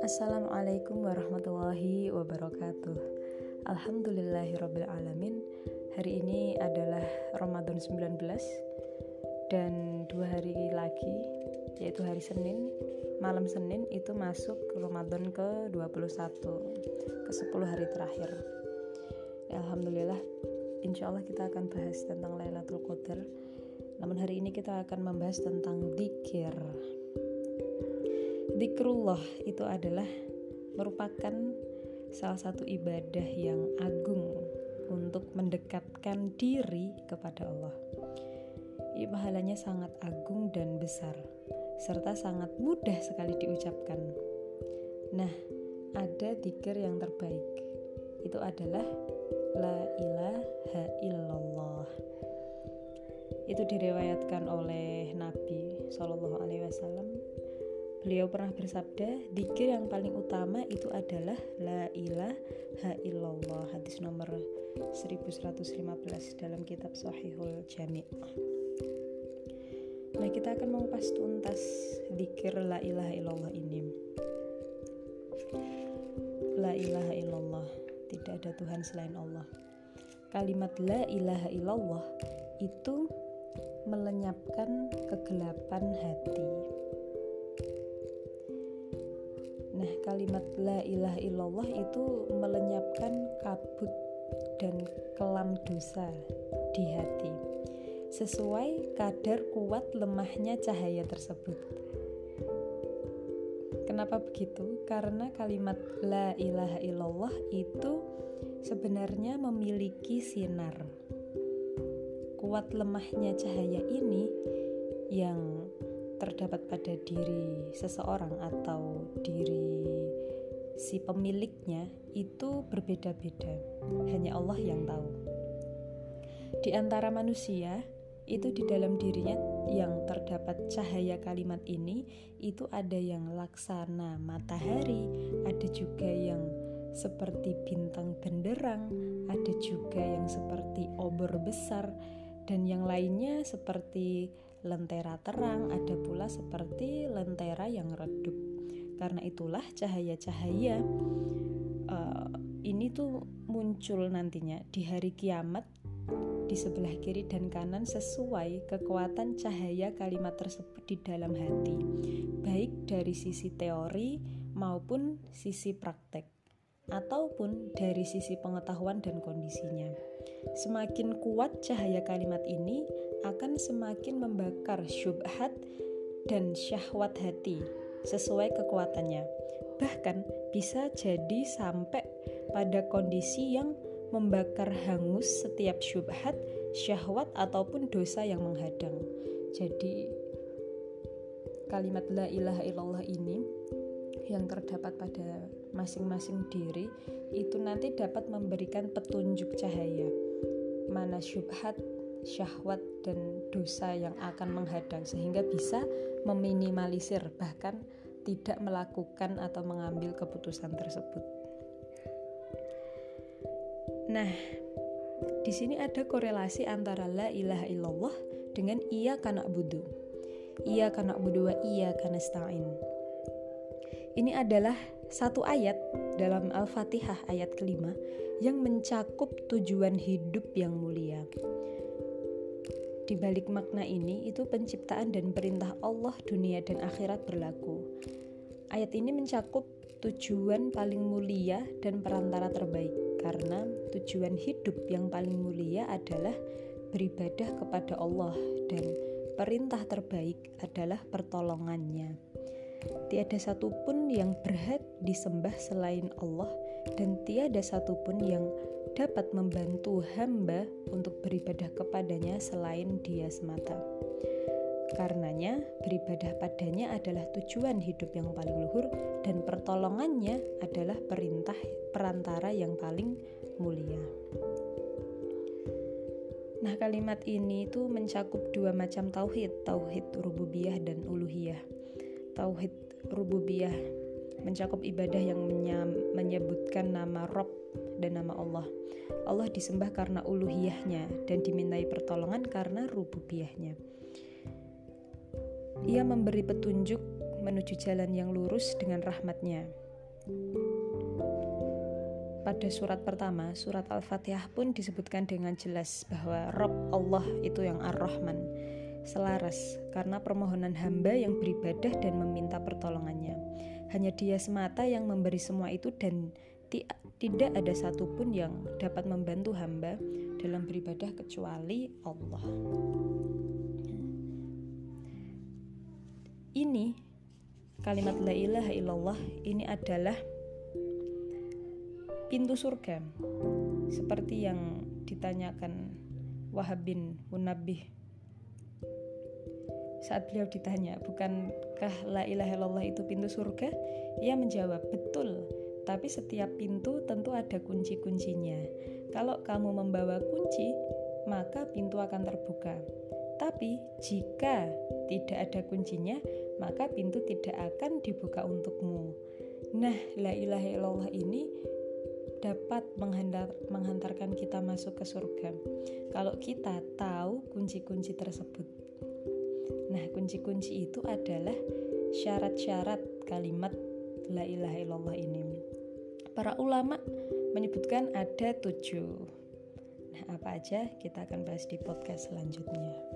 Assalamualaikum warahmatullahi wabarakatuh. Alhamdulillahirrabbilalamin Hari ini adalah Ramadan 19 Dan dua hari lagi Yaitu hari Senin Malam Senin itu masuk Ramadan ke 21 Ke 10 hari terakhir. Alhamdulillah Insya Allah kita akan bahas tentang Lailatul Qadar Namun hari ini kita akan membahas tentang Dikir Zikrullah itu adalah merupakan salah satu ibadah yang agung untuk mendekatkan diri kepada Allah. Ya, pahalanya sangat agung dan besar, serta sangat mudah sekali diucapkan. Nah, ada dikir yang terbaik. Itu adalah La ilaha illallah. Itu direwayatkan oleh Nabi Shallallahu Alaihi Wasallam. Beliau pernah bersabda, dikir yang paling utama itu adalah La ilaha illallah. Hadis nomor 1115 dalam kitab Sahihul Jami' Nah kita akan mengupas tuntas dikir La ilaha illallah ini. La ilaha illallah Tidak ada Tuhan selain Allah. Kalimat La ilaha illallah itu melenyapkan kegelapan hati Nah, kalimat la ilaha illallah itu melenyapkan kabut dan kelam dosa di hati sesuai kadar kuat lemahnya cahaya tersebut. Kenapa begitu? Karena kalimat la ilaha illallah itu sebenarnya memiliki sinar. Kuat lemahnya cahaya ini yang terdapat pada diri seseorang atau diri si pemiliknya itu berbeda-beda. Hanya Allah yang tahu. Di antara manusia, itu di dalam dirinya yang terdapat cahaya kalimat ini itu ada yang laksana matahari, ada juga yang seperti bintang benderang, ada juga yang seperti obor besar, dan yang lainnya seperti lentera terang, ada pula seperti lentera yang redup. Karena itulah cahaya-cahaya uh, ini tuh muncul nantinya di hari kiamat di sebelah kiri dan kanan sesuai kekuatan cahaya kalimat tersebut di dalam hati, baik dari sisi teori maupun sisi praktek, ataupun dari sisi pengetahuan dan kondisinya. Semakin kuat cahaya kalimat ini, akan semakin membakar syubhat dan syahwat hati sesuai kekuatannya. Bahkan bisa jadi sampai pada kondisi yang membakar hangus setiap syubhat, syahwat ataupun dosa yang menghadang. Jadi kalimat la ilaha illallah ini yang terdapat pada masing-masing diri itu nanti dapat memberikan petunjuk cahaya mana syubhat syahwat dan dosa yang akan menghadang sehingga bisa meminimalisir bahkan tidak melakukan atau mengambil keputusan tersebut. Nah, di sini ada korelasi antara la ilaha illallah dengan iya kana budu. Iya kana budu wa iya kana stain. Ini adalah satu ayat dalam Al-Fatihah ayat kelima yang mencakup tujuan hidup yang mulia. Di balik makna ini, itu penciptaan dan perintah Allah, dunia, dan akhirat berlaku. Ayat ini mencakup tujuan paling mulia dan perantara terbaik, karena tujuan hidup yang paling mulia adalah beribadah kepada Allah, dan perintah terbaik adalah pertolongannya. Tiada satupun yang berhak disembah selain Allah, dan tiada satupun yang dapat membantu hamba untuk beribadah kepadanya selain dia semata. Karenanya, beribadah padanya adalah tujuan hidup yang paling luhur dan pertolongannya adalah perintah perantara yang paling mulia. Nah, kalimat ini itu mencakup dua macam tauhid, tauhid rububiyah dan uluhiyah. Tauhid rububiyah mencakup ibadah yang menyebutkan nama Rob dan nama Allah. Allah disembah karena uluhiyahnya dan dimintai pertolongan karena rububiyahnya. ia memberi petunjuk menuju jalan yang lurus dengan rahmatnya. Pada surat pertama, surat Al-Fatihah pun disebutkan dengan jelas bahwa Rob Allah itu yang Ar-Rahman, selaras karena permohonan hamba yang beribadah dan meminta pertolongannya. Hanya dia semata yang memberi semua itu dan tidak ada satupun yang dapat membantu hamba dalam beribadah kecuali Allah. Ini kalimat la ilaha illallah ini adalah pintu surga seperti yang ditanyakan Wahab bin Munabih saat beliau ditanya bukankah la ilaha illallah itu pintu surga? Ia menjawab betul tapi setiap pintu tentu ada kunci-kuncinya. Kalau kamu membawa kunci maka pintu akan terbuka. Tapi jika tidak ada kuncinya maka pintu tidak akan dibuka untukmu. Nah la ilaha illallah ini dapat menghantar, menghantarkan kita masuk ke surga kalau kita tahu kunci-kunci tersebut. Nah, kunci-kunci itu adalah syarat-syarat kalimat la ilaha illallah ini. Para ulama menyebutkan ada tujuh. Nah, apa aja kita akan bahas di podcast selanjutnya.